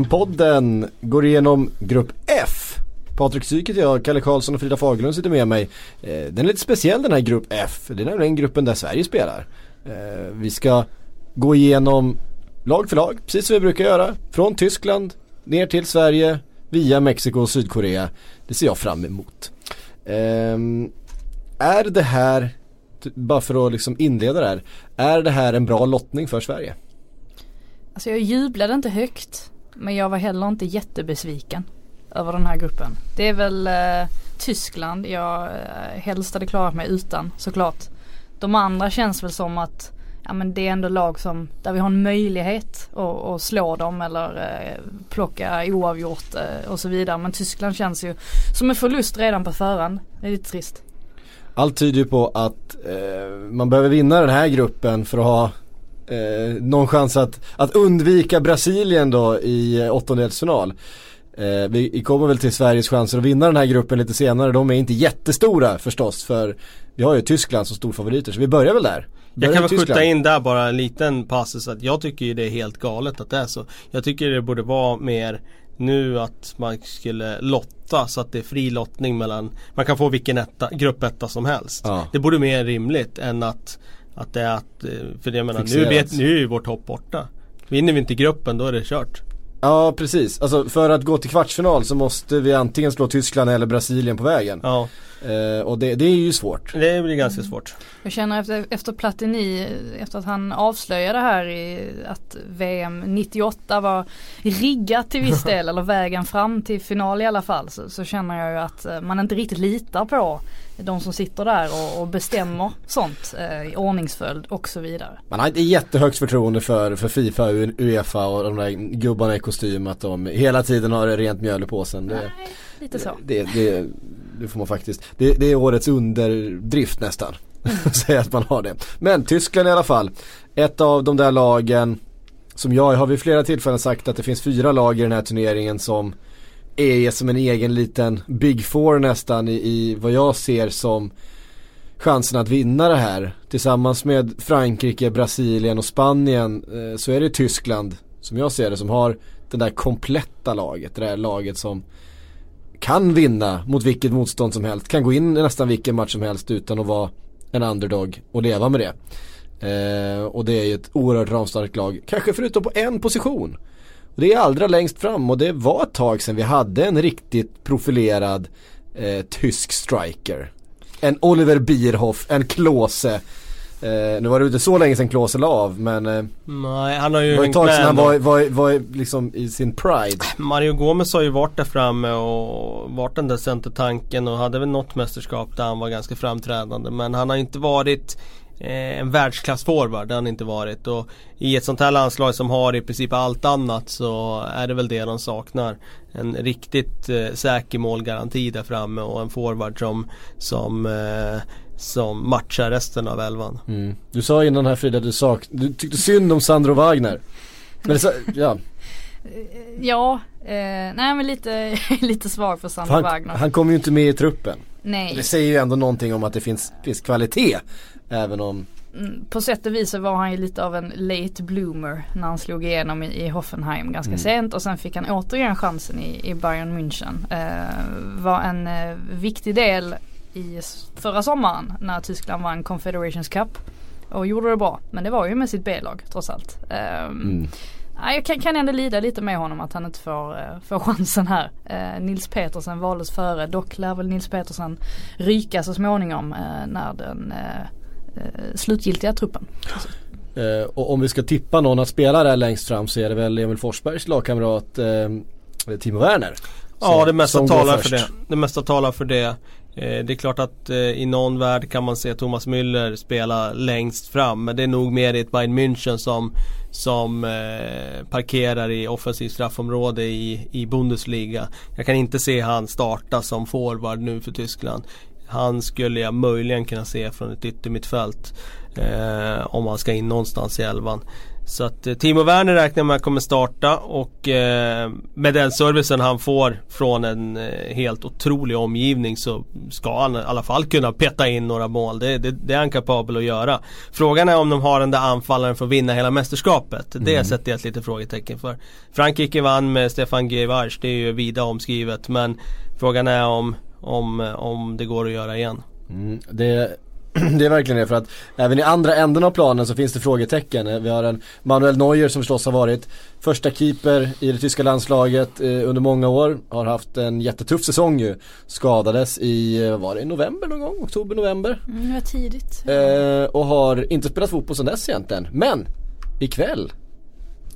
VM-podden går igenom Grupp F. Patrik Syket jag, Kalle Karlsson och Frida Fagerlund sitter med mig. Eh, den är lite speciell den här Grupp F. Det är nämligen gruppen där Sverige spelar. Eh, vi ska gå igenom lag för lag, precis som vi brukar göra. Från Tyskland ner till Sverige via Mexiko och Sydkorea. Det ser jag fram emot. Ehm, är det här, bara för att liksom inleda det här, är det här en bra lottning för Sverige? Alltså jag jublade inte högt. Men jag var heller inte jättebesviken över den här gruppen. Det är väl eh, Tyskland jag eh, helst hade klarat mig utan såklart. De andra känns väl som att ja, men det är ändå lag som, där vi har en möjlighet att, att slå dem eller eh, plocka oavgjort eh, och så vidare. Men Tyskland känns ju som en förlust redan på förhand. Det är lite trist. Allt tyder ju på att eh, man behöver vinna den här gruppen för att ha eh, någon chans att, att undvika Brasilien då i eh, åttondelsfinal. Eh, vi kommer väl till Sveriges chanser att vinna den här gruppen lite senare. De är inte jättestora förstås för vi har ju Tyskland som storfavoriter så vi börjar väl där. Börjar jag kan väl skjuta in där bara en liten passus att jag tycker ju det är helt galet att det är så. Jag tycker det borde vara mer nu att man skulle lotta så att det är fri lottning mellan Man kan få vilken etta, gruppetta som helst. Ja. Det borde mer rimligt än att att det är att, eh, för jag menar nu, vet, nu är ju vårt hopp borta. Vinner vi inte gruppen då är det kört. Ja precis, alltså för att gå till kvartsfinal så måste vi antingen slå Tyskland eller Brasilien på vägen. Ja. Eh, och det, det, är ju svårt. Det blir ganska svårt. Jag känner efter, efter Platini, efter att han avslöjade här i att VM 98 var riggat till viss del eller vägen fram till final i alla fall så, så känner jag ju att eh, man inte riktigt litar på de som sitter där och, och bestämmer sånt eh, i ordningsföljd och så vidare. Man har inte jättehögt förtroende för, för Fifa och Uefa och de där gubbarna i kostym att de hela tiden har rent mjöl i påsen. Det, Nej, lite så. Det, det, det får man faktiskt. Det, det är årets underdrift nästan. Säga att man har det. Men Tyskland i alla fall. Ett av de där lagen som jag har vid flera tillfällen sagt att det finns fyra lag i den här turneringen som är som en egen liten Big Four nästan i, i vad jag ser som chansen att vinna det här. Tillsammans med Frankrike, Brasilien och Spanien eh, så är det Tyskland som jag ser det som har det där kompletta laget. Det där laget som kan vinna mot vilket motstånd som helst. Kan gå in i nästan vilken match som helst utan att vara en underdog och leva med det. Eh, och det är ju ett oerhört ramstarkt lag. Kanske förutom på en position. Och det är allra längst fram och det var ett tag sedan vi hade en riktigt profilerad eh, tysk striker. En Oliver Bierhoff, en Klose. Eh, nu var det inte så länge sedan Klose la av men eh, Nej, han har ju Det var ett tag sedan han var, var, var liksom i sin pride Mario Gomez har ju varit där framme och varit den där centertanken och hade väl något mästerskap där han var ganska framträdande men han har inte varit eh, en världsklassforward, det har han inte varit. Och i ett sånt här landslag som har i princip allt annat så är det väl det de saknar. En riktigt eh, säker målgaranti där framme och en forward som, som eh, som matchar resten av elvan. Mm. Du sa innan här Frida, du, sak du tyckte synd om Sandro Wagner. Men det, ja. ja, eh, nej men lite, lite svag för Sandro han, Wagner. Han kommer ju inte med i truppen. Nej. Det säger ju ändå någonting om att det finns, finns kvalitet. Även om mm, på sätt och vis så var han ju lite av en late bloomer när han slog igenom i, i Hoffenheim ganska mm. sent och sen fick han återigen chansen i, i Bayern München. Eh, var en eh, viktig del i förra sommaren när Tyskland vann Confederations Cup. Och gjorde det bra. Men det var ju med sitt B-lag trots allt. Eh, mm. Jag kan, kan ändå lida lite med honom att han inte får, uh, får chansen här. Uh, Nils Petersen valdes före. Dock lär väl Nils Petersen ryka så småningom uh, när den eh, slutgiltiga truppen. Eh, och om vi ska tippa någon att spela där längst fram så är det väl Emil Forsbergs lagkamrat eh, Timo Werner. Ja det mesta talar för det. Det mesta talar för det. Eh, det är klart att eh, i någon värld kan man se Thomas Müller spela längst fram. Men det är nog mer i ett Bayern München som, som eh, parkerar i offensivt straffområde i, i Bundesliga. Jag kan inte se han starta som forward nu för Tyskland. Han skulle jag möjligen kunna se från ett yttermittfält. Eh, om han ska in någonstans i elvan. Så att eh, Timo Werner räknar med att kommer starta och eh, med den servicen han får från en eh, helt otrolig omgivning så ska han i alla fall kunna peta in några mål. Det, det, det är han kapabel att göra. Frågan är om de har den där anfallaren för att vinna hela mästerskapet. Det mm. sätter jag ett litet frågetecken för. Frankrike vann med Stefan Guevars, det är ju vida omskrivet men frågan är om, om, om det går att göra igen. Mm, det det är verkligen det för att även i andra änden av planen så finns det frågetecken. Vi har en Manuel Neuer som förstås har varit första keeper i det tyska landslaget eh, under många år. Har haft en jättetuff säsong ju. Skadades i, eh, var det november någon gång? Oktober, november? Mm, det var tidigt. Eh, och har inte spelat fotboll sedan dess egentligen. Men ikväll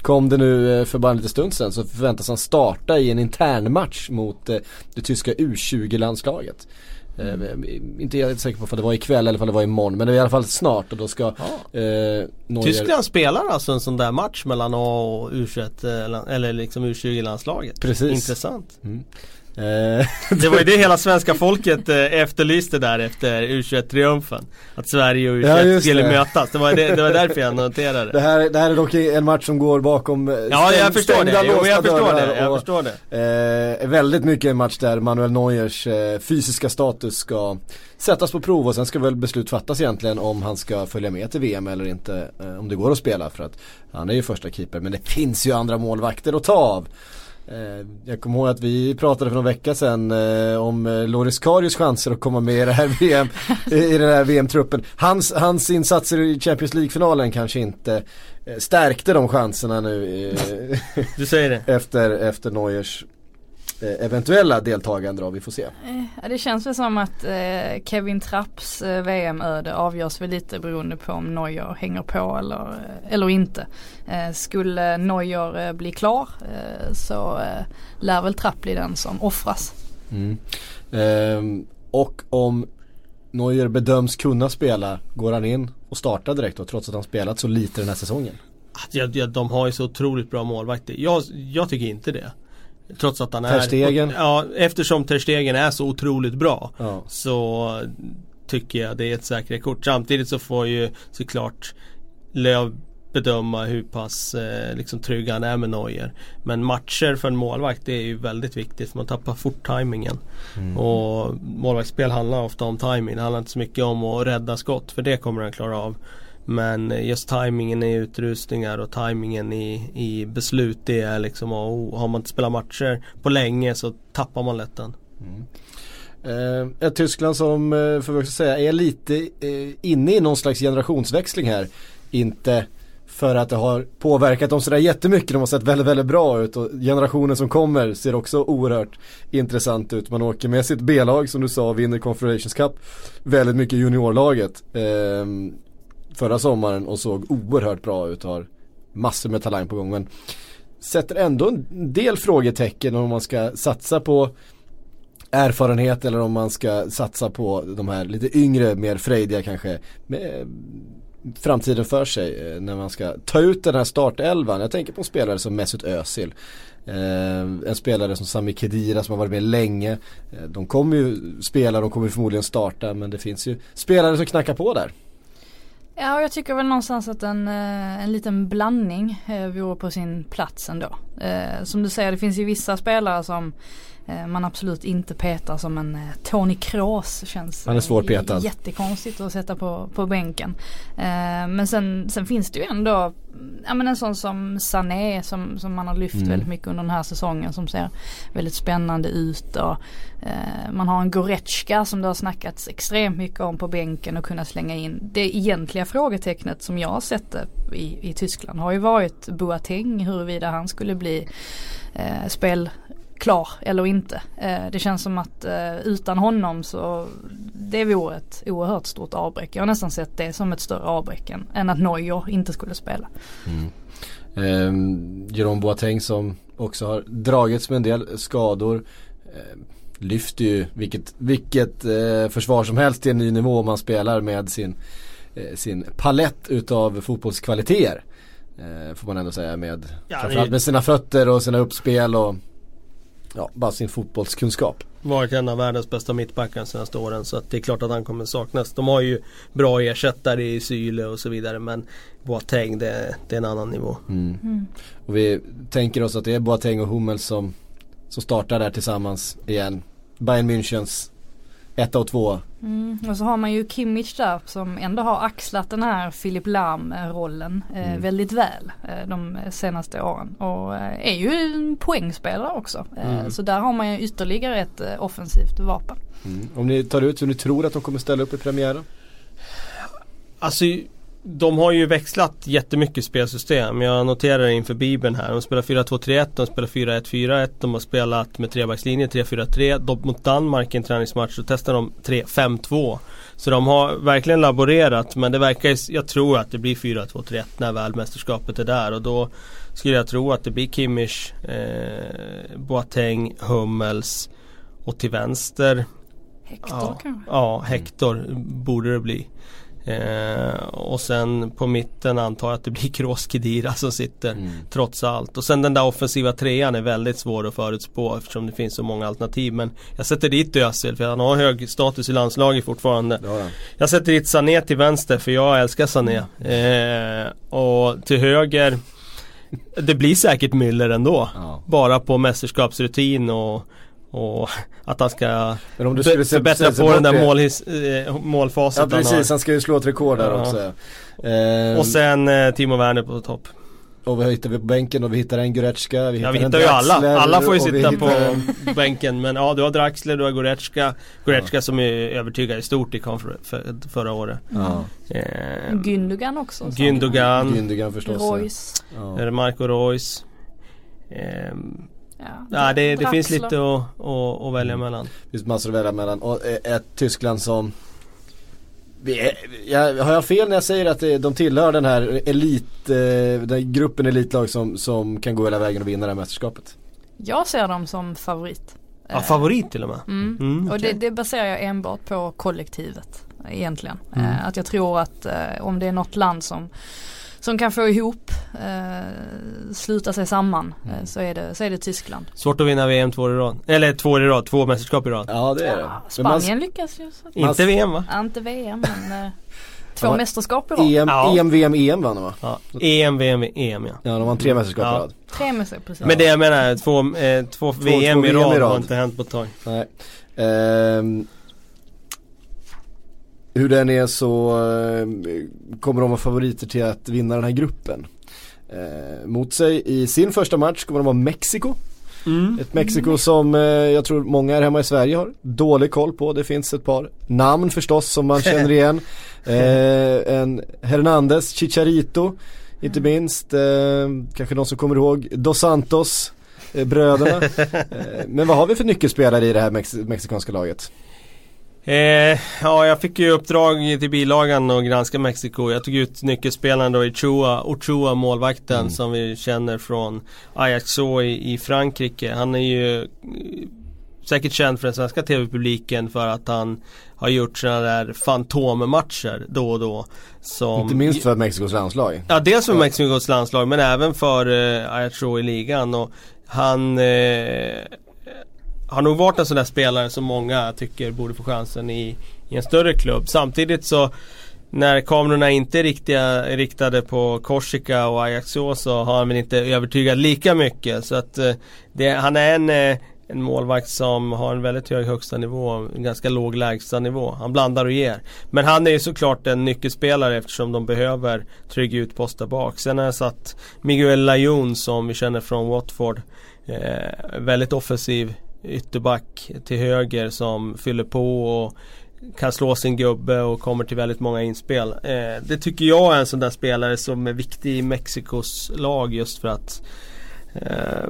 kom det nu eh, för bara en liten stund sedan så förväntas han starta i en intern match mot det tyska U20-landslaget. Mm. inte helt säker på om det var ikväll eller om det var imorgon men det är i alla fall snart och då ska ja. eh, Neuer... Tyskland spelar alltså en sån där match mellan A och U21 eller liksom U20-landslaget. Precis. Intressant. Mm. Eh, det var ju det hela svenska folket eh, efterlyste där efter U21-triumfen. Att Sverige och U21 ja, skulle mötas. Det var, det, det var därför jag noterade det. Här, det här är dock en match som går bakom eh, Ja, jag förstår det. Jo, jag förstår det. Jag förstår det. Eh, väldigt mycket en match där Manuel Neuers eh, fysiska status ska sättas på prov och sen ska väl beslut fattas egentligen om han ska följa med till VM eller inte. Eh, om det går att spela för att han är ju första keeper men det finns ju andra målvakter att ta av. Eh, jag kommer ihåg att vi pratade för någon vecka sedan eh, om eh, Loris Karius chanser att komma med i, det här VM, i den här VM-truppen. Hans, hans insatser i Champions League-finalen kanske inte stärkte de chanserna nu. du säger det? Efter, efter Neuers eventuella deltagande då, vi får se. Eh, det känns väl som att eh, Kevin Trapps VM-öde avgörs väl lite beroende på om Neuer hänger på eller, eller inte. Skulle Neuer bli klar så lär väl Trapp bli den som offras. Mm. Ehm, och om Neuer bedöms kunna spela, går han in och startar direkt då trots att han spelat så lite den här säsongen? Ja, ja, de har ju så otroligt bra målvakter. Jag, jag tycker inte det. Trots att han är Terstegen. Ja, eftersom Terstegen är så otroligt bra ja. Så tycker jag det är ett säkert kort. Samtidigt så får ju såklart Löv bedöma hur pass eh, liksom trygg han är med Neuer. Men matcher för en målvakt det är ju väldigt viktigt för man tappar fort tajmingen. Mm. Och målvaktsspel handlar ofta om timing. Det handlar inte så mycket om att rädda skott för det kommer han klara av. Men just tajmingen i utrustningar och tajmingen i, i beslut det är liksom och har man inte spelat matcher på länge så tappar man lätt den. Mm. Eh, ett Tyskland som, eh, får vi också säga, är lite eh, inne i någon slags generationsväxling här. Inte för att det har påverkat dem sådär jättemycket. De har sett väldigt, väldigt bra ut och generationen som kommer ser också oerhört intressant ut. Man åker med sitt B-lag som du sa vinner Confederations Cup. Väldigt mycket juniorlaget. Eh, förra sommaren och såg oerhört bra ut och har massor med talang på gång. Men sätter ändå en del frågetecken om man ska satsa på erfarenhet eller om man ska satsa på de här lite yngre, mer frejdiga kanske. Med eh, framtiden för sig eh, när man ska ta ut den här startelvan. Jag tänker på en spelare som Mesut Özil. Eh, en spelare som Sami Khedira som har varit med länge. Eh, de kommer ju spela, de kommer förmodligen starta men det finns ju spelare som knackar på där. Ja, jag tycker väl någonstans att en, eh, en liten blandning eh, vore på sin plats ändå. Eh, som du säger, det finns ju vissa spelare som man absolut inte petar som en eh, Tony Kroos. Känns Han är svårpetad. jättekonstigt att sätta på, på bänken. Eh, men sen, sen finns det ju ändå ja, men en sån som Sané som, som man har lyft mm. väldigt mycket under den här säsongen som ser väldigt spännande ut. Och, man har en Goretzka som det har snackats extremt mycket om på bänken och kunna slänga in. Det egentliga frågetecknet som jag har sett det i, i Tyskland har ju varit Boateng huruvida han skulle bli eh, spel klar eller inte. Eh, det känns som att eh, utan honom så det vore ett oerhört stort avbräck. Jag har nästan sett det som ett större avbräck än, än att Neuer inte skulle spela. Mm. Eh, Jerome Boateng som också har dragits med en del skador. Eh, lyfter ju vilket, vilket eh, försvar som helst till en ny nivå om man spelar med sin, eh, sin palett utav fotbollskvaliteter. Eh, får man ändå säga med, ja, framförallt med sina fötter och sina uppspel och ja, bara sin fotbollskunskap. Varit en av världens bästa mittbackar de senaste åren så att det är klart att han kommer saknas. De har ju bra ersättare i Syle och så vidare men Boateng det, det är en annan nivå. Mm. Mm. Och vi tänker oss att det är Boateng och Hummels som, som startar där tillsammans igen. Bayern Münchens 1 och 2. Mm. Och så har man ju Kimmich där som ändå har axlat den här Filip Lam rollen eh, mm. väldigt väl eh, de senaste åren. Och eh, är ju en poängspelare också. Eh, mm. Så där har man ju ytterligare ett eh, offensivt vapen. Mm. Om ni tar ut hur ni tror att de kommer ställa upp i premiären? Alltså de har ju växlat jättemycket spelsystem. Jag noterar inför bibeln här. De spelar 4-2-3-1, de spelar 4-1-4-1, de har spelat med trebackslinje 3-4-3. Mot Danmark i en träningsmatch så testar de 3-5-2. Så de har verkligen laborerat men det verkar jag tror att det blir 4-2-3-1 när väl mästerskapet är där och då skulle jag tro att det blir Kimmich, eh, Boateng, Hummels och till vänster Hector ja, kanske? Ja, Hector borde det bli. Eh, och sen på mitten antar jag att det blir Kroos Kedira som sitter mm. trots allt. Och sen den där offensiva trean är väldigt svår att förutspå eftersom det finns så många alternativ. Men jag sätter dit Özil för han har hög status i landslaget fortfarande. Ja, ja. Jag sätter dit Sané till vänster för jag älskar Sané. Eh, och till höger det blir säkert Müller ändå. Ja. Bara på mästerskapsrutin och och att han ska Men om du skulle förbättra på den där målhis, äh, målfaset Ja precis, han, han, ska ju slå ett rekord där ja. också. Eh, och sen eh, Timo Werner på topp. Och vad hittar vi på bänken? Och vi hittar en Goretzka, vi hittar, ja, vi hittar ju alla. Alla får ju sitta på bänken. Men ja, du har Draxler, du har Goretzka. Goretzka ja. som är övertygad i stort i för, för, förra året. Ja. Eh, Gündogan också. Gündogan. Gündogan förstås. Royce. Ja. Marco Royce. Eh, Ja, ja det, det finns lite att, att, att välja mellan. Det finns massor att välja mellan. Och ett Tyskland som jag, har jag fel när jag säger att de tillhör den här elit, eh, den gruppen elitlag som, som kan gå hela vägen och vinna det här mästerskapet? Jag ser dem som favorit. Ja, favorit till och med? Mm. Mm, okay. Och det, det, baserar jag enbart på kollektivet egentligen. Mm. Eh, att jag tror att eh, om det är något land som som kan få ihop, eh, sluta sig samman eh, mm. så, är det, så är det Tyskland. Svårt att vinna VM två år i rad. Eller två år i rad, två mästerskap i rad. Ja det är det. Ja, Spanien man, lyckas ju. Så. Inte VM va? Ja, inte VM men eh, Två ja, mästerskap i rad. EM, ja. EM, VM, EM vann de va? Ja. EM, VM, EM ja. Ja de vann tre mästerskap i rad. Tre mästerskap, precis. Men det jag menar, två, eh, två, två VM, två i, rad i rad har inte hänt på ett tag. Nej. Um, hur den är så eh, kommer de vara favoriter till att vinna den här gruppen. Eh, mot sig i sin första match kommer de vara Mexiko. Mm. Ett Mexiko som eh, jag tror många här hemma i Sverige har dålig koll på. Det finns ett par namn förstås som man känner igen. Eh, en Hernandez, Chicharito, inte minst. Eh, kanske någon som kommer ihåg Dos Santos, eh, bröderna. men vad har vi för nyckelspelare i det här mex mexikanska laget? Eh, ja, jag fick ju uppdrag till bilagan och granska Mexiko. Jag tog ut nyckelspelaren då i Chua, Ochoa, målvakten mm. som vi känner från Ajaxo i, i Frankrike. Han är ju eh, säkert känd för den svenska tv-publiken för att han har gjort sådana där fantommatcher då och då. Som Inte minst för Mexikos landslag. Ja, dels för Mexikos landslag men även för eh, Ajaxo i ligan. Och han eh, har nog varit en sån där spelare som många tycker borde få chansen i, i en större klubb. Samtidigt så när kamerorna inte är riktiga, riktade på Korsika och Ajaxå så har han väl inte övertygat lika mycket. Så att eh, det, han är en, eh, en målvakt som har en väldigt hög högsta nivå och en ganska låg lägsta nivå. Han blandar och ger. Men han är ju såklart en nyckelspelare eftersom de behöver trygg utpost där bak. Sen har jag satt Miguel Lajon som vi känner från Watford. Eh, väldigt offensiv ytterback till höger som fyller på och kan slå sin gubbe och kommer till väldigt många inspel. Eh, det tycker jag är en sån där spelare som är viktig i Mexikos lag just för att eh,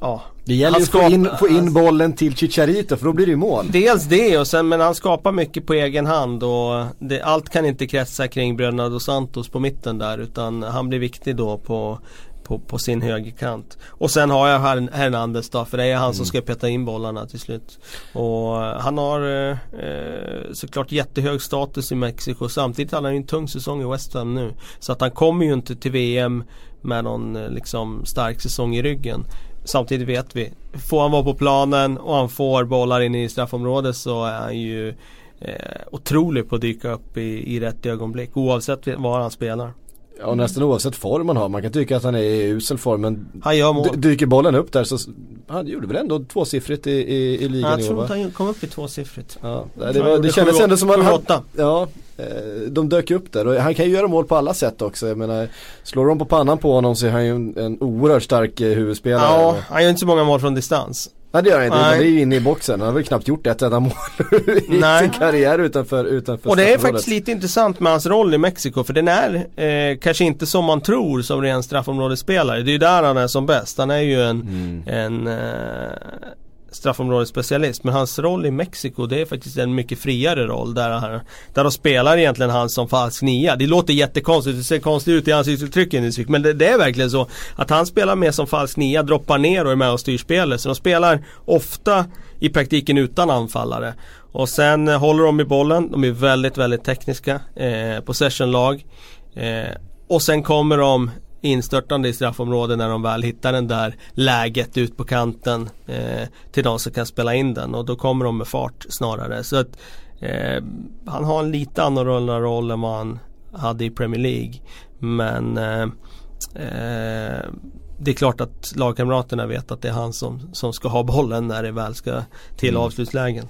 Ja, det gäller ju att få in, få in bollen till Chicharito för då blir det ju mål. Dels det och sen men han skapar mycket på egen hand och det, allt kan inte kretsa kring bröderna dos Santos på mitten där utan han blir viktig då på på, på sin högerkant. Och sen har jag Hernandez då, för det är han mm. som ska peta in bollarna till slut. Och eh, han har eh, eh, såklart jättehög status i Mexiko. Samtidigt har han en tung säsong i West Ham nu. Så att han kommer ju inte till VM med någon eh, liksom stark säsong i ryggen. samtidigt vet vi, får han vara på planen och han får bollar in i straffområdet så är han ju eh, otrolig på att dyka upp i, i rätt ögonblick oavsett var han spelar. Ja, nästan oavsett form man har. Man kan tycka att han är i usel form men Han gör mål. dyker bollen upp där så han gjorde väl ändå tvåsiffrigt i, i, i ligan Jag i år tror att han kom upp i tvåsiffrigt. Ja, det, Jag det, var, det kändes ändå som att han, åtta. Ja, eh, de dök upp där och han kan ju göra mål på alla sätt också. Jag menar, slår de på pannan på honom så är han ju en, en oerhört stark eh, huvudspelare. Ja, han gör inte så många mål från distans. Nej det gör han inte, Nej. det är ju inne i boxen. Han har väl knappt gjort ett enda mål i Nej. sin karriär utanför, utanför Och det är faktiskt lite intressant med hans roll i Mexiko för den är eh, kanske inte som man tror som ren straffområdesspelare. Det är ju där han är som bäst. Han är ju en, Mm. en eh, straffområdesspecialist. Men hans roll i Mexiko det är faktiskt en mycket friare roll där, han, där de spelar egentligen han som falsk nia. Det låter jättekonstigt, det ser konstigt ut i ansiktsuttrycken men det, det är verkligen så att han spelar mer som falsk nia, droppar ner och är med och styr spelet. Så de spelar ofta i praktiken utan anfallare. Och sen eh, håller de i bollen, de är väldigt, väldigt tekniska. Eh, possessionlag. Eh, och sen kommer de instörtande i straffområdet när de väl hittar den där läget ut på kanten eh, till de som kan spela in den och då kommer de med fart snarare. Så att eh, han har en lite annorlunda roll än vad han hade i Premier League. Men eh, eh, det är klart att lagkamraterna vet att det är han som, som ska ha bollen när det väl ska till Mm. avslutslägen.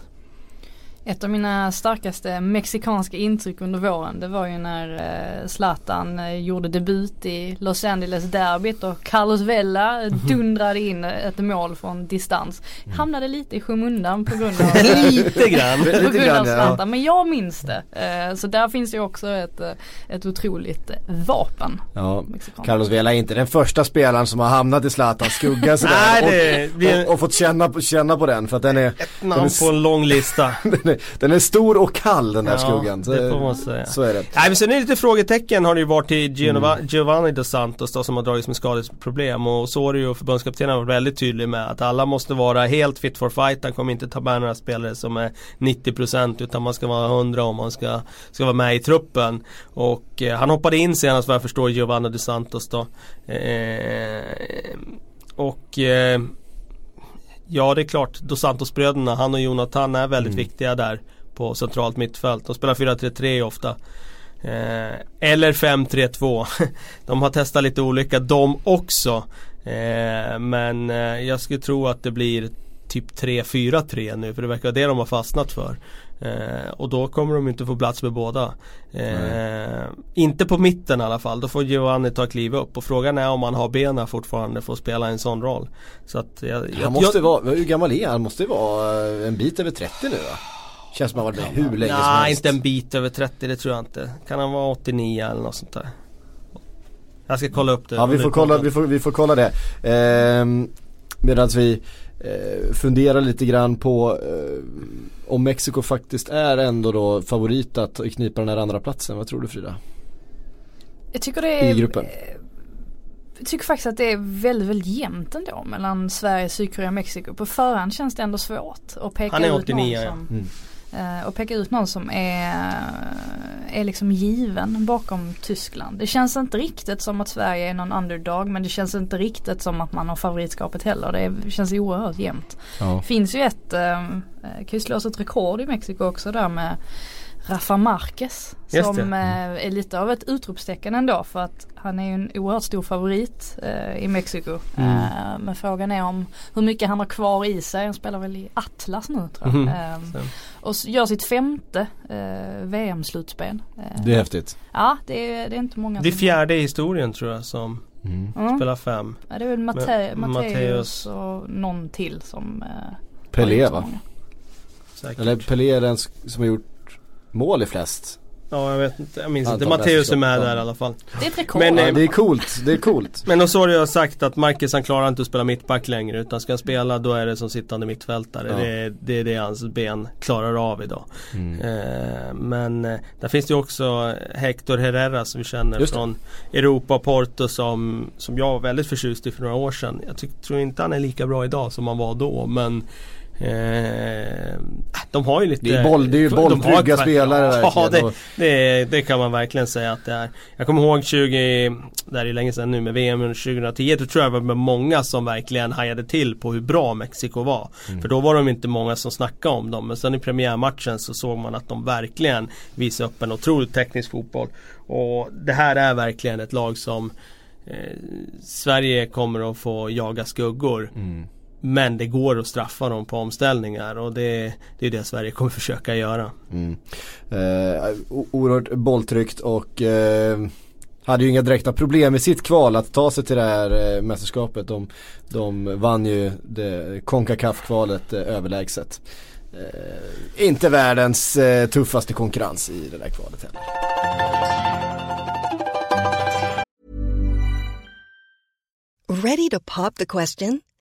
Ett av mina starkaste mexikanska intryck under våren det var ju när eh, Zlatan eh, gjorde debut i Los Angeles derbyt och Carlos Vela Mhm. dundrade in ett mål från distans. Mm. Hamnade lite i skymundan på grund av Lite grann. på grund av ja. Zlatan. Men jag minns det. Eh, så där finns ju också ett, eh, ett otroligt eh, vapen. Ja. Carlos Vela är inte den första spelaren som har hamnat i Zlatans skugga sådär. Nej, och, och, och fått känna på, känna på den för att den är, den namn är, på en lång lista. den är, stor och kall den där Ja, skuggan. Så, det får man säga. så är det. Nej men sen är det lite frågetecken har det ju varit till Giovanni, Mm. Giovanni dos Santos då, som har dragits med skadeproblem och så är det ju förbundskaptenen har varit väldigt tydlig med att alla måste vara helt fit for fight. Han kommer inte ta med några spelare som är 90% utan man ska vara 100 om man ska, ska vara med i truppen. Och eh, han hoppade in senast vad jag förstår Giovanni dos Santos då. Eh, och eh, Ja det är klart, Dos Santos-bröderna, han och Jonathan är väldigt Mm. viktiga där på centralt mittfält. De spelar 4-3-3 ofta. Eh, eller 5-3-2. de har testat lite olika de också. Eh, men eh, jag skulle tro att det blir typ 3-4-3 nu för det verkar vara det de har fastnat för. Eh, och då kommer de inte få plats med båda. Eh, inte på mitten i alla fall, då får Giovanni ta kliv upp och frågan är om han har benen fortfarande för att spela en sån roll. Så att jag, jag, Han måste jag, vara, hur gammal är han? Han måste vara eh, en bit över 30 nu va? Känns som han varit med hur länge som Nej, helst. inte en bit över 30 det tror jag inte. Kan han vara 89 eller något sånt där? Jag ska kolla upp det. Ja vi får kolla, vi får, vi får kolla det. Ehm, Medan vi eh, funderar lite grann på eh, om Mexiko faktiskt är ändå då favorit att knipa den här andra platsen. Vad tror du Frida? Jag tycker det är I gruppen. eh, Jag tycker faktiskt att det är väldigt, väldigt jämnt ändå mellan Sverige, Sydkorea och Mexiko. På förhand känns det ändå svårt att peka Han är ut 89, någon ja. som, Mm. Eh, och peka ut någon som är, är liksom given bakom Tyskland. Det känns inte riktigt som att Sverige är någon underdog men det känns inte riktigt som att man har favoritskapet heller. Det känns oerhört jämnt. Ja. Finns ju ett, eh, kan ju slås ett rekord i Mexiko också där med Rafa Marquez. Som det. eh, är lite av ett utropstecken ändå för att han är ju en oerhört stor favorit eh, i Mexiko. Mm. Eh, men frågan är om hur mycket han har kvar i sig. Han spelar väl i Atlas nu tror jag. Mhm. Eh, och gör sitt femte eh, VM-slutspel. Eh, Det är häftigt. Ja det är, det är inte många Det är fjärde i historien tror jag som Mm. Mm. spelar fem. Ja, det är väl Mate- Matteus och någon till som eh, Pelé va? Säkert. Eller Pelé är den som har gjort mål i flest. Ja jag vet inte, jag minns inte. Antal Matteus är med där ja. i alla fall. Det är ett rekord. Men, Ja, eh, det är coolt, det är coolt. Men då så har jag sagt att Marcus han klarar inte att spela mittback längre utan ska han spela då är det som sittande mittfältare. Ja. Det, är, det är det hans ben klarar av idag. Mm. Eh, men eh, där finns det ju också Hector Herrera som vi känner från Europa och Porto som, som jag var väldigt förtjust i för några år sedan. Jag tyck, tror inte han är lika bra idag som han var då men Eh, de har ju lite Det är boll- det är ju bolltrygga spelare Ja, verkligen. det, det, det kan man verkligen säga att det är. Jag kommer ihåg 20, det här är länge sedan nu med VM under 2010, då tror jag det var många som verkligen hajade till på hur bra Mexiko var. Mm. För då var de inte många som snackade om dem. Men sen i premiärmatchen så såg man att de verkligen visade upp en otroligt teknisk fotboll. Och det här är verkligen ett lag som eh, Sverige kommer att få jaga skuggor. Mm. Men det går att straffa dem på omställningar och det, det är det Sverige kommer försöka göra. Mm. Eh, oerhört bolltryckt och eh, hade ju inga direkta problem i sitt kval att ta sig till det här eh, mästerskapet. De, de vann ju det Concacaf-kvalet eh, överlägset. Eh, inte världens eh, tuffaste konkurrens i det där kvalet heller. Ready to pop the question?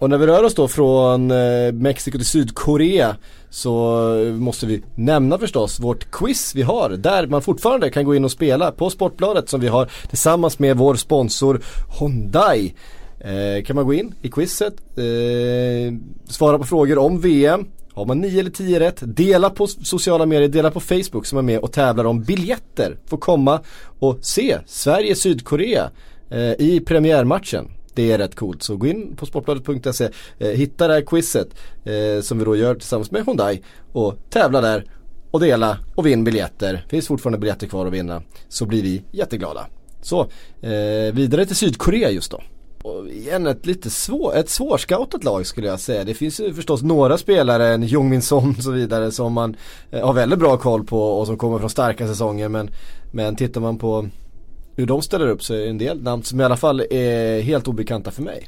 Och när vi rör oss då från eh, Mexiko till Sydkorea så måste vi nämna förstås vårt quiz vi har där man fortfarande kan gå in och spela på Sportbladet som vi har tillsammans med vår sponsor Hyundai. Eh, kan man gå in i quizet, eh, svara på frågor om VM. Har man 9 eller 10 rätt, dela på sociala medier, dela på Facebook som är med och tävlar om biljetter. Får komma och se Sverige-Sydkorea eh, i premiärmatchen. Det är rätt coolt. Så gå in på sportbladet.se, eh, hitta det här quizet eh, som vi då gör tillsammans med Hyundai och tävla där och dela och vinn biljetter. det Finns fortfarande biljetter kvar att vinna. Så blir vi jätteglada. Så, eh, vidare till Sydkorea just då. Och igen ett lite svår, ett svårscoutat lag skulle jag säga. Det finns ju förstås några spelare, en Jongmin Son och så vidare som man eh, har väldigt bra koll på och som kommer från starka säsonger. Men, men tittar man på hur de ställer upp sig, en del namn som i alla fall är helt obekanta för mig.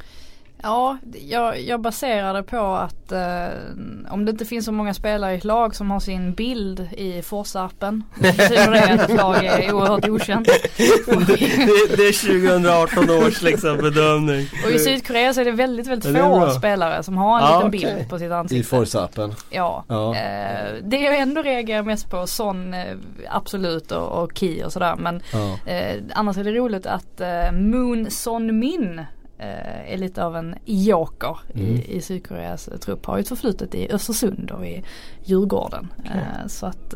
Ja, jag, jag baserar det på att eh, om det inte finns så många spelare i ett lag som har sin bild i Forza-appen. betyder det att ett lag är oerhört okänt. det, det, är 2018 års liksom bedömning. Och i Sydkorea så är det väldigt, väldigt få spelare som har en ja, liten okay. bild på sitt ansikte. I Forza-appen? Ja. ja. Eh, det jag ändå reagerar mest på, sån eh, absolut och, och Key och sådär. Men ja. eh, annars är det roligt att eh, Moon Son Min är lite av en joker mm. i, i Sydkoreas trupp. Har ju ett förflutet i Östersund och i Djurgården. Okay. Så att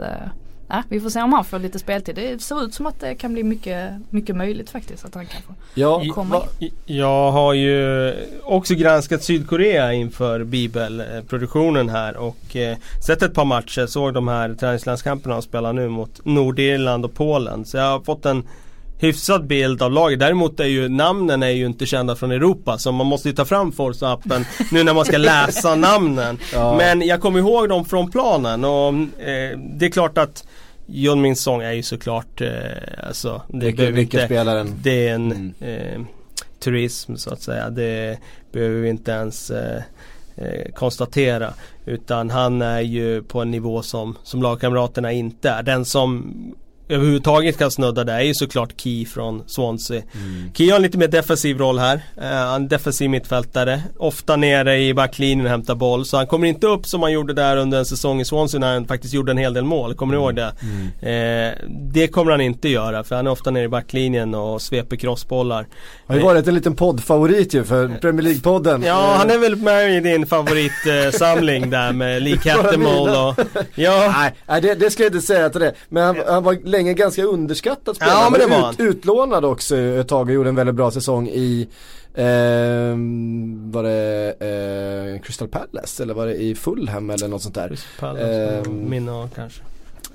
Ja, vi får se om han får lite speltid. Det ser ut som att det kan bli mycket, mycket möjligt faktiskt att han kan få ja, komma in. Jag har ju också granskat Sydkorea inför bibelproduktionen här och eh, sett ett par matcher. Såg de här träningslandskamperna de spelar nu mot Nordirland och Polen. Så jag har fått en hyfsad bild av laget. Däremot är ju namnen är ju inte kända från Europa så man måste ju ta fram Forza-appen nu när man ska läsa namnen. Ja. Men jag kommer ihåg dem från planen och eh, det är klart att John Min Song är ju såklart eh, alltså, det vilken, vilken inte, spelaren? Det är en mm. eh, turism så att säga. Det behöver vi inte ens eh, eh, konstatera. Utan han är ju på en nivå som, som lagkamraterna inte är. Den som överhuvudtaget kan snudda där är ju såklart Key från Swansea. Mm. Key har en lite mer defensiv roll här. Uh, en defensiv mittfältare. Ofta nere i backlinjen och hämtar boll. Så han kommer inte upp som han gjorde där under en säsong i Swansea när han faktiskt gjorde en hel del mål. Kommer ni ihåg det? Mm. Uh, det kommer han inte göra för han är ofta nere i backlinjen och sveper crossbollar. Har ju varit en liten poddfavorit ju för Premier League-podden. Ja, han är väl med i din favoritsamling där med Lee Cattermole och... Ja. Nej, det, det ska jag inte säga till det. Men han, han var länge ganska underskattad spelare. Ja, men det var ut, utlånad också ett tag och gjorde en väldigt bra säsong i eh, var det eh, Crystal Palace eller var det i Fulham eller något sånt där? Crystal Palace, eh, minne kanske.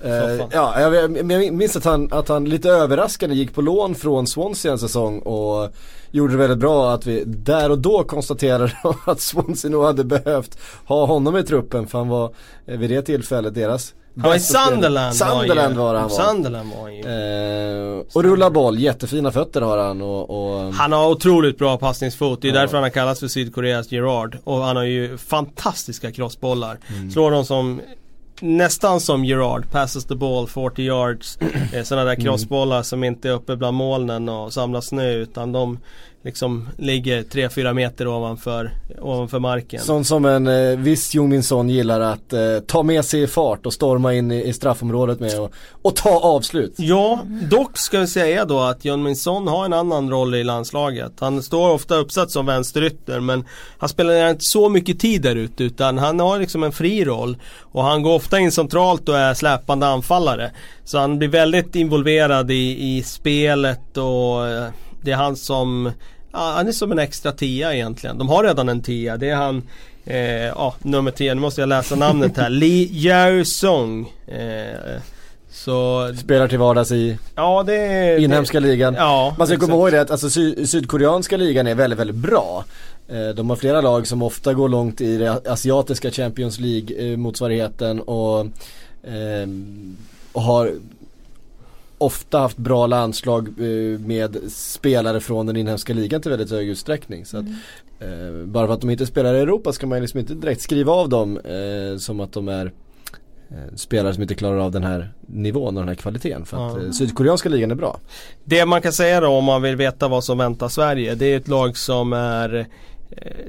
Uh, ja, jag, jag minns att han, att han lite överraskande gick på lån från Swansea en säsong och gjorde det väldigt bra att vi där och då konstaterade att Swansea nog hade behövt ha honom i truppen för han var eh, vid det tillfället deras han var i Sunderland Sunderland var, han var. Sunderland var han ju. Eh, och rullar boll, jättefina fötter har han och, och Han har otroligt bra passningsfot, det är ja. därför han har kallats för Sydkoreas Gerard. Och han har ju fantastiska crossbollar. Mm. Slår dem som nästan som Gerard, passes the ball 40 yards. Eh, sådana där crossbollar som inte är uppe bland molnen och samlar snö utan de liksom ligger 3-4 meter ovanför, ovanför marken. Sånt som en eh, viss Jung Son gillar att eh, ta med sig i fart och storma in i, i straffområdet med och, och ta avslut. Ja, dock ska vi säga då att John Min Son har en annan roll i landslaget. Han står ofta uppsatt som vänsterytter men han spelar inte så mycket tid där ute utan han har liksom en fri roll. Och han går ofta in centralt och är släpande anfallare. Så han blir väldigt involverad i, i spelet och eh, det är han som Ja, han är som en extra tia egentligen. De har redan en tia. Det är han, eh, ja nummer 10, nu måste jag läsa namnet här. Lee Yao Song. Eh, så Spelar till vardags i Ja det inhemska det, ligan. Ja, Man ska exakt. komma ihåg det att alltså, sy sydkoreanska ligan är väldigt, väldigt bra. Eh, De har flera lag som ofta går långt i det asiatiska Champions League eh, och, eh, och har ofta haft bra landslag eh, med spelare från den inhemska ligan till väldigt hög utsträckning. Så att, eh, bara för att de inte spelar i Europa ska man liksom inte direkt skriva av dem eh, som att de är spelare som inte klarar av den här nivån och den här kvaliteten. För att Ja. eh, sydkoreanska ligan är bra. Det man kan säga då om man vill veta vad som väntar Sverige. Det är ett lag som är eh,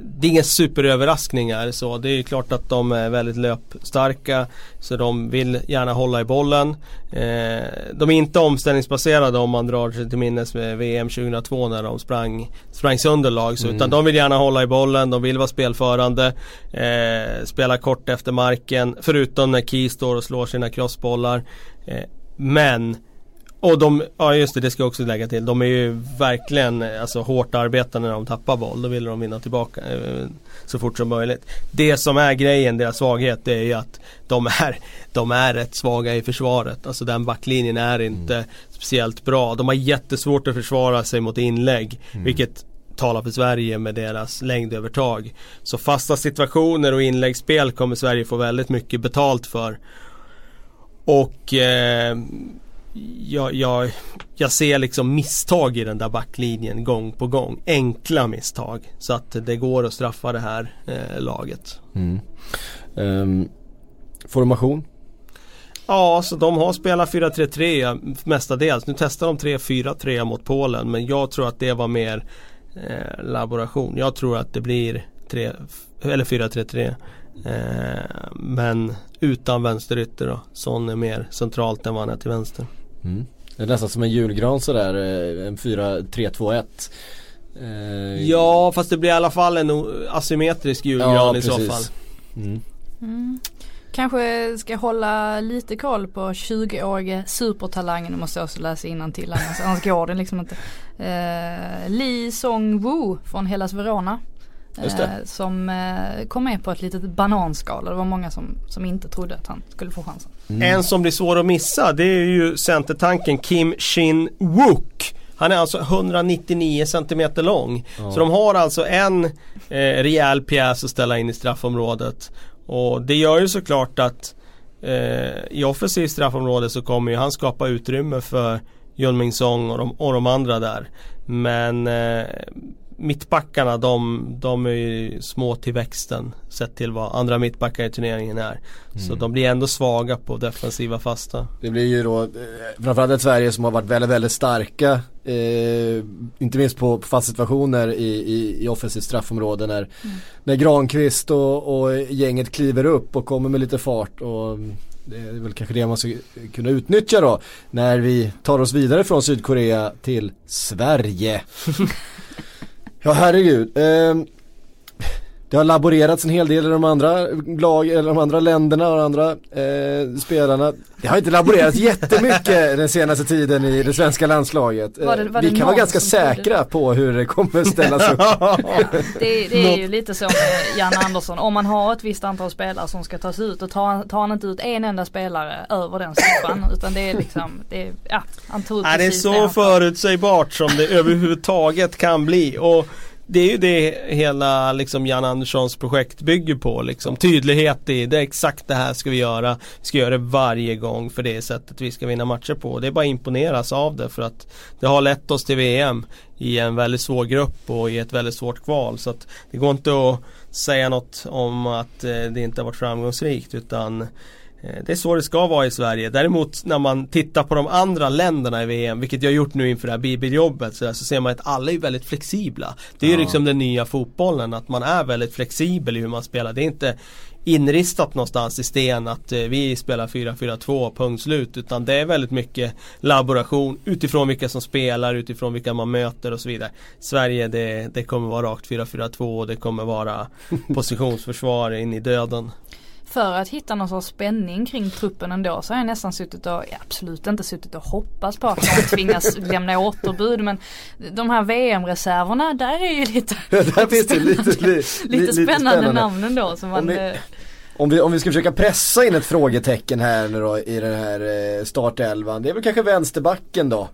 det är inga superöverraskningar så det är klart att de är väldigt löpstarka så de vill gärna hålla i bollen. Eh, de är inte omställningsbaserade om man drar sig till minnes med VM 2002 när de sprang, sprang sönder lag. Så, Utan de vill gärna hålla i bollen, de vill vara spelförande. Eh, spela kort efter marken förutom när Key står och slår sina crossbollar. Eh, men och de, ja just det, det ska jag också lägga till. De är ju verkligen alltså, hårt arbetande när de tappar boll. Då vill de vinna tillbaka eh, så fort som möjligt. Det som är grejen, deras svaghet, det är ju att de är, de är rätt svaga i försvaret. Alltså den backlinjen är inte speciellt bra. De har jättesvårt att försvara sig mot inlägg. Vilket talar för Sverige med deras längdövertag. Så fasta situationer och inläggsspel kommer Sverige få väldigt mycket betalt för. Och eh, jag, jag, jag ser liksom misstag i den där backlinjen gång på gång. Enkla misstag. Så att det går att straffa det här eh, laget. Ehm, formation? Ja, så de har spelat 4-3-3 mestadels. Nu testar de 3-4-3 mot Polen men jag tror att det var mer eh, laboration. Jag tror att det blir 3, eller 4-3-3. Eh, men utan vänsterytter då. Son är mer centralt än vad han är till vänster. Mm. Det är nästan som en julgran sådär, eh, en 4-3-2-1. Eh, Ja, fast det blir i alla fall en asymmetrisk julgran Ja, i så precis. fall. Mm. Mm. Kanske ska hålla lite koll på 20-årige supertalangen, nu måste jag också läsa till annars, annars går det liksom inte. Eh, Lee Song-woo från Hellas Verona. Just det. Eh, som eh, kom med på ett litet bananskal det var många som, som inte trodde att han skulle få chansen. En som blir svår att missa det är ju centertanken Kim Shin Wook. Han är alltså 199 cm lång. Så de har alltså en eh, rejäl pjäs att ställa in i straffområdet. Och det gör ju såklart att eh, i offensivt straffområde så kommer ju han skapa utrymme för Jun Ming Song och de, och de andra där. Men eh, mittbackarna de, de är ju små till växten sett till vad andra mittbackar i turneringen är. Så de blir ändå svaga på defensiva fasta. Det blir ju då eh, framförallt ett Sverige som har varit väldigt, väldigt starka. Eh, inte minst på, på fast situationer i, i, i offensivt straffområde när, när Granqvist och, och gänget kliver upp och kommer med lite fart. Och det är väl kanske det man ska kunna utnyttja då när vi tar oss vidare från Sydkorea till Sverige. ja herregud. Eh, det har laborerats en hel del i de andra lag, eller de andra länderna och de andra eh, spelarna. Det har inte laborerats jättemycket den senaste tiden i det svenska landslaget. Eh, Var det- var det Vi kan vara ganska som trodde- säkra på hur det kommer ställas upp. Det, det är ju lite så med Jan Andersson. Om man har ett visst antal spelare som ska tas ut och tar, tar han inte ut en enda spelare över den siffran. Utan det är liksom, det är, ja, han tog Nej, det är så får. förutsägbart som det överhuvudtaget kan bli. Och det är ju det hela liksom Jan Anderssons projekt bygger på. Liksom. Tydlighet i, det är exakt det här ska vi göra. Vi ska göra det varje gång för det är sättet vi ska vinna matcher på. Det är bara att imponeras av det för att det har lett oss till VM i en väldigt svår grupp och i ett väldigt svårt kval. Så att det går inte att säga något om att eh, det inte har varit framgångsrikt utan det är så det ska vara i Sverige. Däremot när man tittar på de andra länderna i VM, vilket jag har gjort nu inför det här bibeljobbet, så, så ser man att alla är väldigt flexibla. Det är ju Ja. liksom den nya fotbollen, att man är väldigt flexibel i hur man spelar. Det är inte inristat någonstans i sten att eh, vi spelar 4-4-2 punkt slut utan det är väldigt mycket laboration utifrån vilka som spelar, utifrån vilka man möter och så vidare. Sverige det, det kommer vara rakt 4-4-2 och det kommer vara positionsförsvar in i döden. För att hitta någon sorts spänning kring truppen ändå så har jag nästan suttit och, ja, absolut inte suttit och hoppats på att man tvingas lämna återbud men de här VM-reserverna där är ju lite, Där finns det lite, li, lite, li- spännande, namn ändå som man Om vi- eh, Om vi, om vi ska försöka pressa in ett frågetecken här nu då i den här eh, startelvan. Det är väl kanske vänsterbacken då.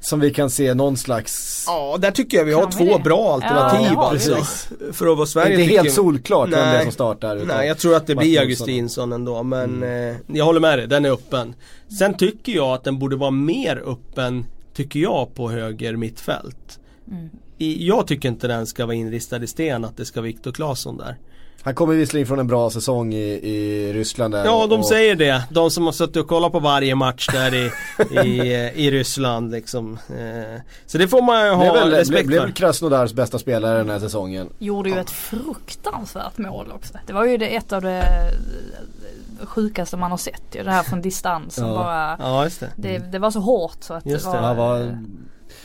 Som vi kan se någon slags Ja, där tycker jag vi har Kan två det? bra Ja, alternativ det vi alltså. faktiskt. För att vara Det Sverige är inte helt solklart vem det är som startar. Nej, jag tror att det blir Augustinsson ändå men eh, jag håller med dig, den är öppen. Sen tycker jag att den borde vara mer öppen, tycker jag, på höger mittfält. Mm. I, jag tycker inte den ska vara inristad i sten att det ska vara Viktor Claesson där. Han kommer visserligen från en bra säsong i, i Ryssland där. Ja, de och, säger det. De som har suttit och kollat på varje match där i, i, i Ryssland liksom. Eh, Så det får man ju Det ha väl, respekt blev, blev för. väl Krasnodars bästa spelare den här säsongen. gjorde ju ett fruktansvärt mål också. Det var ju det, ett av det eh, sjukaste man har sett ju. Det här från distans Ja. bara Ja, just det. det, det var så hårt så att Just det det, var, Han var,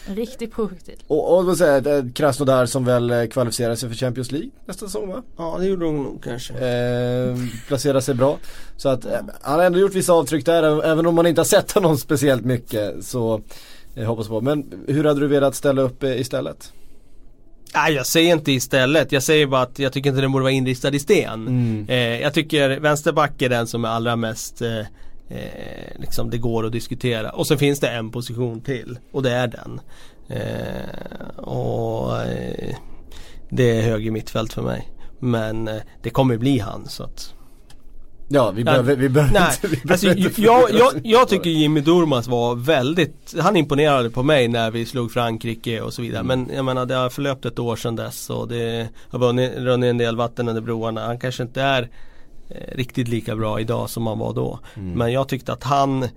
eh, riktigt projektil. och, och vad säger jag, Krasnodar som väl eh, kvalificerar sig för Champions League nästa säsong va? Ja, det gjorde hon nog kanske. Eh, placerar sig bra. Så att eh, han har ändå gjort vissa avtryck där även om man inte har sett honom speciellt mycket. Så jag hoppas på. Men hur hade du velat ställa upp eh, istället? Nej jag säger inte istället, jag säger bara att jag tycker inte den borde vara inristad i sten. Mm. Eh, jag tycker vänsterback är den som är allra mest eh, eh, liksom det går att diskutera. Och så finns det en position till och det är den. Eh, och eh, det är höger mittfält för mig. Men eh, det kommer bli han så att Ja, vi behöver, vi behöver Nej, inte, vi behöver alltså, inte jag, jag, jag tycker Jimmy Durmaz var väldigt, han imponerade på mig när vi slog Frankrike och så vidare. Mm. Men jag menar det har förlöpt ett år sedan dess och det har runnit en del vatten under broarna. Han kanske inte är riktigt lika bra idag som han var då. Mm. Men jag tyckte att han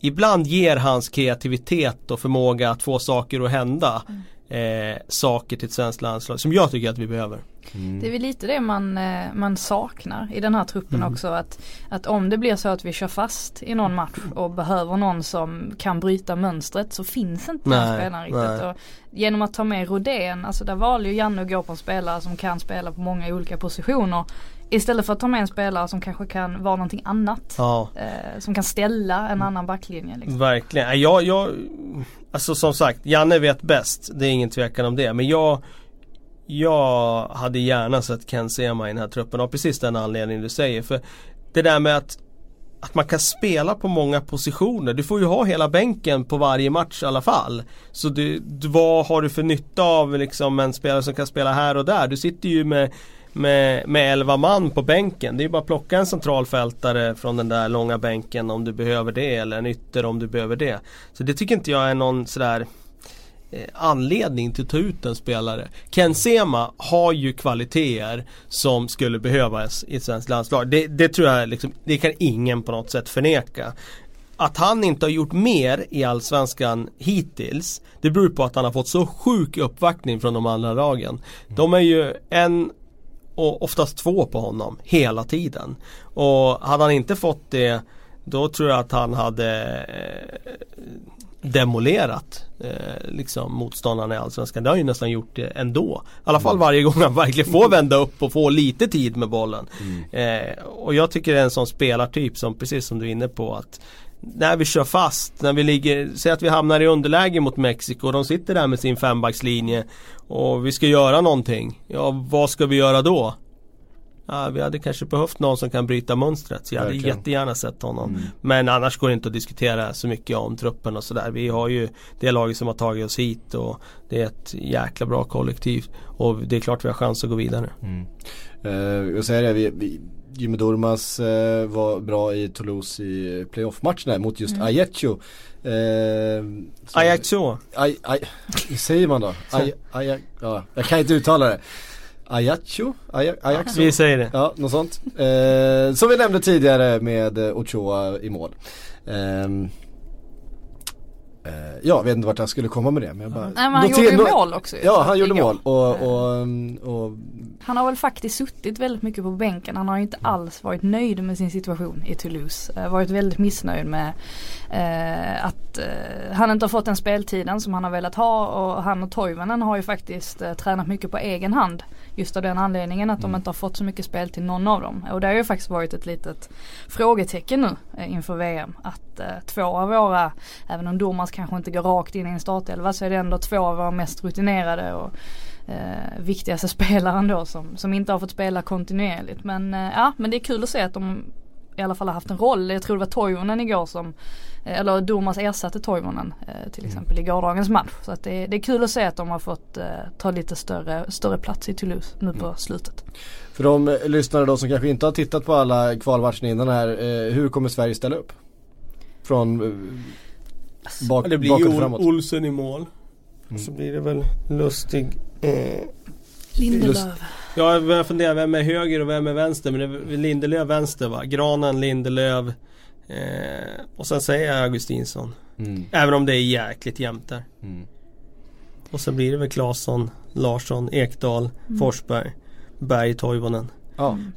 Ibland ger hans kreativitet och förmåga att få saker att hända eh, saker till ett svenskt landslag som jag tycker att vi behöver. Mm. Det är väl lite det man, eh, man saknar i den här truppen Mm. också. Att, att om det blir så att vi kör fast i någon match och behöver någon som kan bryta mönstret så finns inte den spelaren riktigt. Och genom att ta med Rodén, alltså där valde ju Janne att gå på en spelare som kan spela på många olika positioner. Istället för att ta med en spelare som kanske kan vara någonting annat. Ja. Eh, som kan ställa en annan backlinje. Liksom. Verkligen. Jag, jag, alltså som sagt, Janne vet bäst. Det är ingen tvekan om det. Men jag, jag hade gärna sett Ken Sema i den här truppen av precis den anledningen du säger. För det där med att att man kan spela på många positioner. Du får ju ha hela bänken på varje match i alla fall. Så du, du, vad har du för nytta av liksom en spelare som kan spela här och där? Du sitter ju med med, med 11 man på bänken. Det är ju bara att plocka en centralfältare från den där långa bänken om du behöver det eller en ytter om du behöver det. Så det tycker inte jag är någon sådär eh, anledning till att ta ut en spelare. Ken Sema har ju kvaliteter som skulle behövas i ett svenskt landslag. Det, det tror jag liksom, det kan ingen på något sätt förneka. Att han inte har gjort mer i Allsvenskan hittills Det beror på att han har fått så sjuk uppvaktning från de andra lagen. De är ju en och oftast två på honom hela tiden. Och hade han inte fått det då tror jag att han hade eh, demolerat eh, liksom motståndarna i Allsvenskan. Det har han ju nästan gjort det ändå. I alla fall varje gång han verkligen får vända upp och få lite tid med bollen. Eh, och jag tycker det är en sån spelartyp som precis som du är inne på att när vi kör fast, när vi ligger, säg att vi hamnar i underläge mot Mexiko. De sitter där med sin fembackslinje och vi ska göra någonting. Ja, vad ska vi göra då? Ja, vi hade kanske behövt någon som kan bryta mönstret. Så jag hade Verkligen. jättegärna sett honom. Men annars går det inte att diskutera så mycket om truppen och sådär. Vi har ju det laget som har tagit oss hit och det är ett jäkla bra kollektiv. Och det är klart vi har chans att gå vidare. Eh, jag säger det, vi, vi, Jimmy Durmaz eh, var bra i Toulouse i playoff-matchen där mot just Mm. Ajaccio. Eh, så- Ajax så. Aj, aj, hur säger man då? Aj, aj, ja, jag kan inte uttala det. Ajaccio? Aj Ajaxo? Vi säger det. Ja, något sånt. Eh, som vi nämnde tidigare med eh, Ochoa i mål. Eh, jag vet inte vart jag skulle komma med det men jag bara Nej men han gjorde ju mål också Ja han gjorde mål och, och, och Han har väl faktiskt suttit väldigt mycket på bänken. Han har ju inte alls varit nöjd med sin situation i Toulouse. Eh, varit väldigt missnöjd med eh, att eh, han inte har fått den speltiden som han har velat ha och han och Toivonen har ju faktiskt eh, tränat mycket på egen hand. Just av den anledningen att de inte har fått så mycket spel till någon av dem. Och det har ju faktiskt varit ett litet frågetecken nu eh, inför VM. Att eh, två av våra, även om Dormans kanske inte går rakt in i en startelva så är det ändå två av våra mest rutinerade och eh, viktigaste spelaren då som, som inte har fått spela kontinuerligt. Men eh, ja, men det är kul att se att de i alla fall har haft en roll. Jag tror det var Toivonen igår som, eh, eller Domas ersatte Toivonen eh, till exempel i gårdagens match. Så att det, det är kul att se att de har fått eh, ta lite större, större plats i Toulouse nu på slutet. för de lyssnare då som kanske inte har tittat på alla kvalmatcher innan här. Hur kommer Sverige ställa upp? Från eh, bak, Det blir ju framåt. Olsen i mål. Så blir det väl Lustig. Eh, Lindelöf. Ja, jag börjar fundera vem är höger och vem är vänster. Men det är Lindelöf vänster va? Granen, Lindelöf. Eh, och sen säger jag Augustinsson. Mm. Även om det är jäkligt jämnt där. Mm. Och så blir det väl Claesson, Larsson, Ekdal, Forsberg, Berg, Toivonen. Ja, är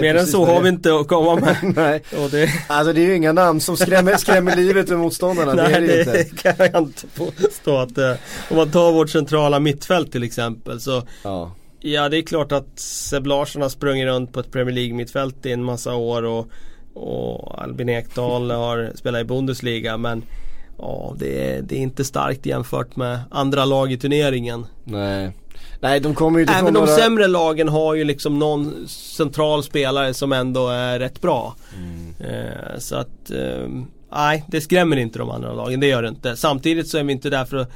Mer än så har vi inte att komma med. Nej, Och det, alltså det är ju inga namn som skrämmer, skrämmer livet ur motståndarna. det är nej, det det inte. kan jag inte påstå att det Om man tar vårt centrala mittfält till exempel så Ja. Ja det är klart att Seb Larsson har sprungit runt på ett Premier League mittfält i en massa år och, och Albin Ekdal har spelat i Bundesliga men Ja det är, det är inte starkt jämfört med andra lag i turneringen. Nej. Nej de kommer ju inte Även från de några... sämre lagen har ju liksom någon central spelare som ändå är rätt bra. Eh, så att eh, Nej det skrämmer inte de andra lagen, det gör det inte. Samtidigt så är vi inte där för att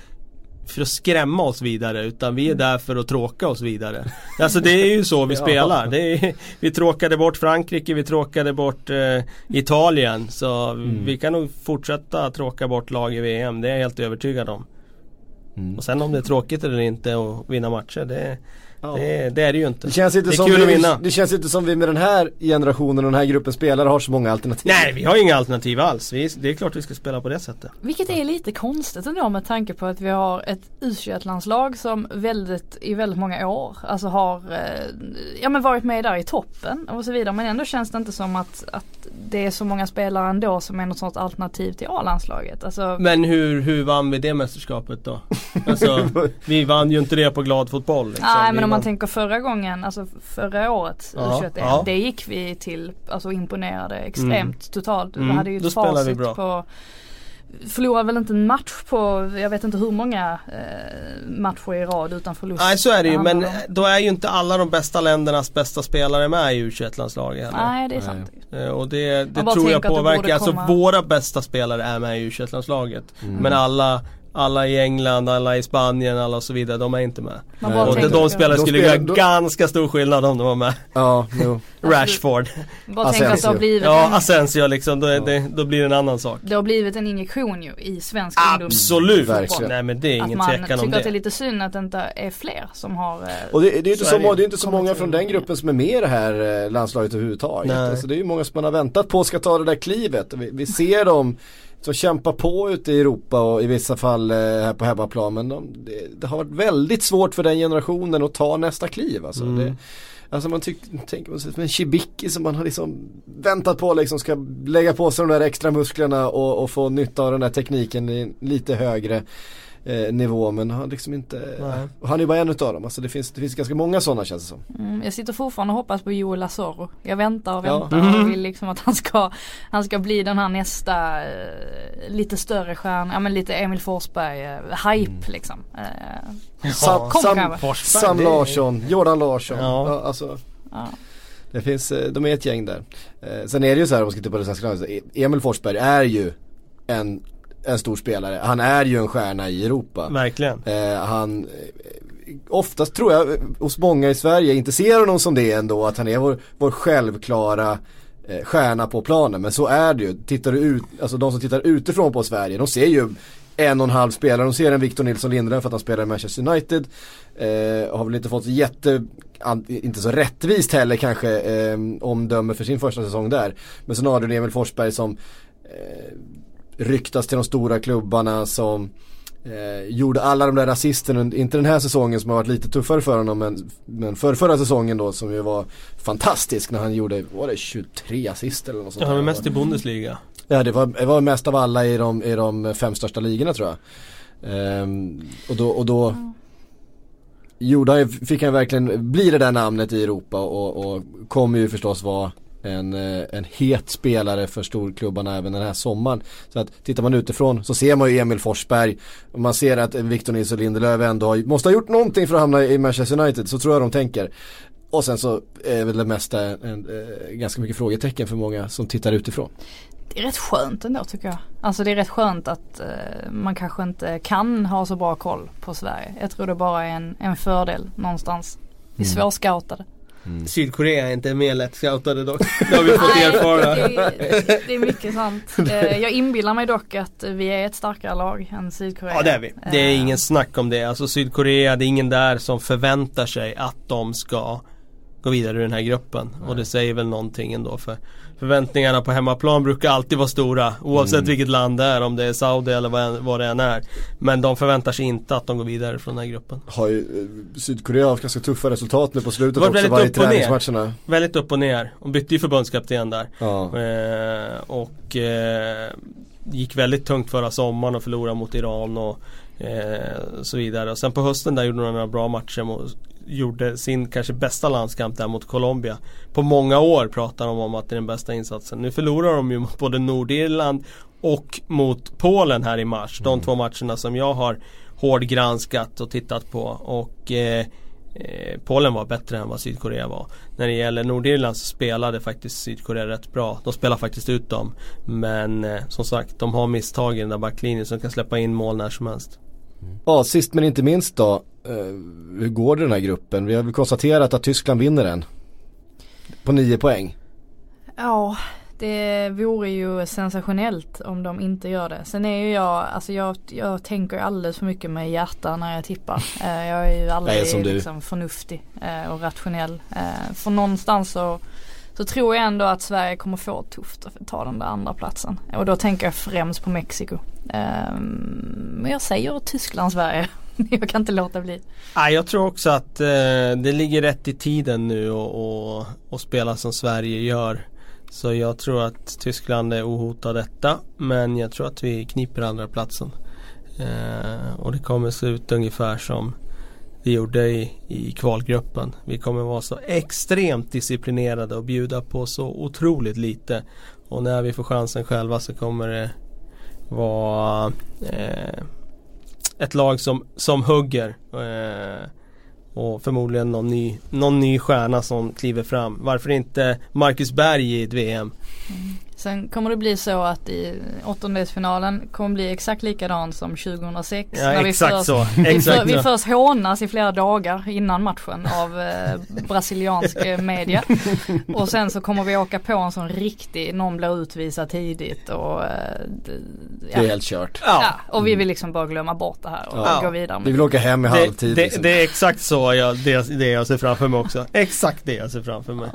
för att skrämma oss vidare utan vi är där för att tråka oss vidare. Alltså det är ju så vi spelar. Är, vi tråkade bort Frankrike, vi tråkade bort eh, Italien. Så vi kan nog fortsätta tråka bort lag i VM, det är jag helt övertygad om. Mm. Och sen om det är tråkigt eller inte att vinna matcher, det, Ja. det, det är det ju inte. Det känns, inte Det som vi, det känns inte som vi med den här generationen och den här gruppen spelare har så många alternativ. Nej, vi har inga alternativ alls. Vi, det är klart vi ska spela på det sättet. Vilket är lite konstigt ändå med tanke på att vi har ett u landslag som väldigt, i väldigt många år alltså har eh, ja, men varit med där i toppen och så vidare. Men ändå känns det inte som att, att det är så många spelare ändå som är något sånt alternativ till A-landslaget. Alltså, Men hur, hur vann vi det mästerskapet då? Alltså, vi vann ju inte det på glad fotboll. Liksom. Nej om man tänker förra gången, alltså förra året Ja, U21, ja. det gick vi till, alltså imponerade extremt totalt. Mm, Vi hade ju då ett vi facit på Förlorade väl inte en match på, jag vet inte hur många eh, matcher i rad utan förlust. Nej så är det ju men om. då är ju inte alla de bästa ländernas bästa spelare med i U21-landslaget heller. Nej det är sant. Eh, Och det, det tror jag påverkar, alltså komma- våra bästa spelare är med i U21-landslaget. Mm. Men alla, alla i England, alla i Spanien, alla och så vidare, de är inte med. Man Och det- de, de spelare skulle göra då- ganska stor skillnad om de var med. Ja, jo. Rashford. bara tänker att det har Asensio. blivit Ja, en, Asensio liksom, då, är det, då blir det en annan sak. det har blivit en injektion ju i svensk Absolut! Verkligen. Nej men det är Att ingen man tvekan tycker om att det är det. lite synd att det inte är fler som har eh, Och det, det är ju inte Så så, är det det är inte så många från det. den gruppen som är med i det här eh, landslaget överhuvudtaget. Nej. Alltså det är ju många som man har väntat på ska ta det där klivet. Vi, vi ser dem som kämpar på ute i Europa och i vissa fall eh, här på hemmaplan. Men de, det, det har varit väldigt svårt för den generationen att ta nästa kliv. Alltså, Mm. det, alltså man tänker man sig en Shibiki som man har liksom väntat på liksom ska lägga på sig de där extra musklerna och, och få nytta av den där tekniken lite högre eh, nivå men har liksom inte, Nej. han är bara en utav dem. Alltså det finns, det finns ganska många sådana känns det som. Mm, jag sitter fortfarande och hoppas på Joel Lazaro. Jag väntar och Ja. väntar Mm. och vill liksom att han ska, han ska bli den här nästa eh, lite större stjärna, ja men lite Emil Forsberg, eh, hype Mm. liksom. Eh, Sam, Kom Sam. Forsberg, Sam det är- Larsson, Jordan Larsson. Ja. Ja. alltså, ja. det finns, de är ett gäng där. Sen är det ju så här om man ska titta på det svenska landslaget, E- Emil Forsberg är ju en, en stor spelare. Han är ju en stjärna i Europa. Verkligen. Eh, han, eh, oftast tror jag eh, hos många i Sverige inte ser honom som det ändå, att han är vår, vår självklara eh, stjärna på planen. Men så är det ju. Tittar du ut, alltså de som tittar utifrån på Sverige, de ser ju en och en halv spelare. De ser en Victor Nilsson Lindelöf för att han spelar i Manchester United. Eh, har väl inte fått jätte, inte så rättvist heller kanske eh, omdöme för sin första säsong där. Men sen har du Emil Forsberg som eh, ryktas till de stora klubbarna som Eh, gjorde alla de där assisten, inte den här säsongen som har varit lite tuffare för honom men, men för förra säsongen då som ju var fantastisk när han gjorde, var det 23 assist eller något sånt Ja, han var mest i Bundesliga. Ja det var, det var mest av alla i de, i de fem största ligorna tror jag. Ehm, och då, och då mm. gjorde han, fick han verkligen bli det där namnet i Europa och, och kommer ju förstås vara en, eh, en het spelare för storklubbarna även den här sommaren. Så att tittar man utifrån så ser man ju Emil Forsberg man ser att Victor Nilsson Lindelöf ändå har, måste ha gjort någonting för att hamna i Manchester United, så tror jag de tänker. Och sen så är väl det mesta en, en, eh, ganska mycket frågetecken för många som tittar utifrån. Det är rätt skönt ändå tycker jag. Alltså det är rätt skönt att uh, man kanske inte kan ha så bra koll på Sverige. Jag tror det bara är en, en fördel någonstans. Vi är mm. svårscoutade. Mm. Sydkorea är inte mer lättscoutade dock. Det har vi fått erfara. Det, det, är mycket sant. Eh, jag inbillar mig dock att vi är ett starkare lag än Sydkorea. Ja det är vi. Det är ingen snack om det. Alltså Sydkorea, det är ingen där som förväntar sig att de ska gå vidare i den här gruppen. Och det säger väl någonting ändå för förväntningarna på hemmaplan brukar alltid vara stora oavsett mm. vilket land det är, om det är Saudi eller vad, vad det än är. Men de förväntar sig inte att de går vidare från den här gruppen. Har ju eh, Sydkorea haft ganska tuffa resultat nu på slutet också, väldigt varje upp och ner. Väldigt upp och ner. Och bytte ju förbundskapten där. Ja. Eh, och eh, gick väldigt tungt förra sommaren och förlorade mot Iran och eh, så vidare. Och sen på hösten där gjorde de några bra matcher mot, gjorde sin kanske bästa landskamp där mot Colombia. På många år pratar de om att det är den bästa insatsen. Nu förlorar de ju mot både Nordirland och mot Polen här i mars. De mm. två matcherna som jag har hårdgranskat och tittat på. Och eh, eh, Polen var bättre än vad Sydkorea var. När det gäller Nordirland så spelade faktiskt Sydkorea rätt bra. De spelar faktiskt ut dem. Men eh, som sagt, de har misstag i den där backlinjen som kan släppa in mål när som helst. Ja, sist men inte minst då. Uh, hur går det den här gruppen? Vi har väl konstaterat att Tyskland vinner den. På nio poäng. Ja, det vore ju sensationellt om de inte gör det. Sen är ju jag, alltså jag, jag tänker alldeles för mycket med hjärta när jag tippar. Uh, jag är ju aldrig liksom förnuftig uh, och rationell. för någonstans så så tror jag ändå att Sverige kommer få tufft att ta den där andra platsen. Och då tänker jag främst på Mexiko. Ehm, men jag säger Tyskland-Sverige. jag kan inte låta bli. Nej, jag tror också att eh, det ligger rätt i tiden nu och, och, och spela som Sverige gör. Så jag tror att Tyskland är ohotad detta. Men jag tror att vi kniper andra platsen. Eh, och det kommer se ut ungefär som vi gjorde i, i kvalgruppen. Vi kommer vara så extremt disciplinerade och bjuda på så otroligt lite. Och när vi får chansen själva så kommer det vara eh, ett lag som, som hugger. Eh, och förmodligen någon ny, någon ny stjärna som kliver fram. Varför inte Marcus Berg i ett VM? Mm. Sen kommer det bli så att i åttondelsfinalen kommer bli exakt likadan som 2006. Ja när exakt vi först, så. vi, för, vi först hånas i flera dagar innan matchen av eh, brasiliansk eh, media. Och sen så kommer vi åka på en sån riktig, någon blir utvisad tidigt och eh, ja. Det är helt kört. Ja. ja. och vi vill liksom bara glömma bort det här och ja. gå vidare. Vi vill åka hem i halvtid. Det, liksom. det, är exakt så jag, det, det jag ser framför mig också. Exakt det jag ser framför mig.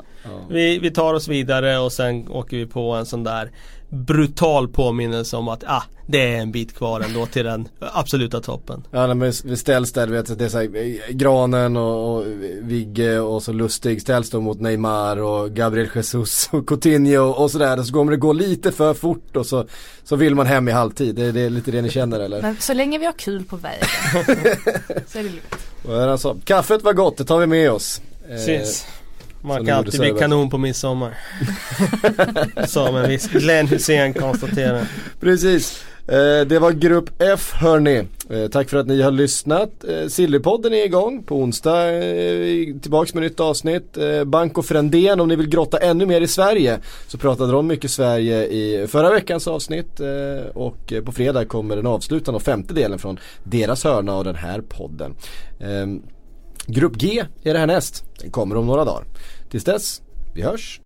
Vi, vi tar oss vidare och sen åker vi på en sån där brutal påminnelse om att ah, det är en bit kvar ändå till den absoluta toppen. Ja men vi ställs där, vet, det är så här, eh, Granen och, och Vigge och så Lustig ställs då mot Neymar och Gabriel Jesus och Coutinho och, och sådär. Så kommer det gå lite för fort och så, så vill man hem i halvtid. Det, det är lite det ni känner eller? Men så länge vi har kul på vägen så är det lugnt. Alltså, kaffet var gott, det tar vi med oss. Precis. Eh, man kan alltid bli kanon på midsommar. Som en viss Glenn Hussein konstaterar. Precis. Eh, det var Grupp F hörni. Eh, tack för att ni har lyssnat. Eh, Sillypodden är igång. På onsdag eh, tillbaks med nytt avsnitt. Eh, Banco Frendén om ni vill grotta ännu mer i Sverige. Så pratade de mycket Sverige i förra veckans avsnitt. Eh, och på fredag kommer den avslutande och femte delen från deras hörna av den här podden. Grupp G är det här näst. Den kommer om några dagar. Tills dess, vi hörs.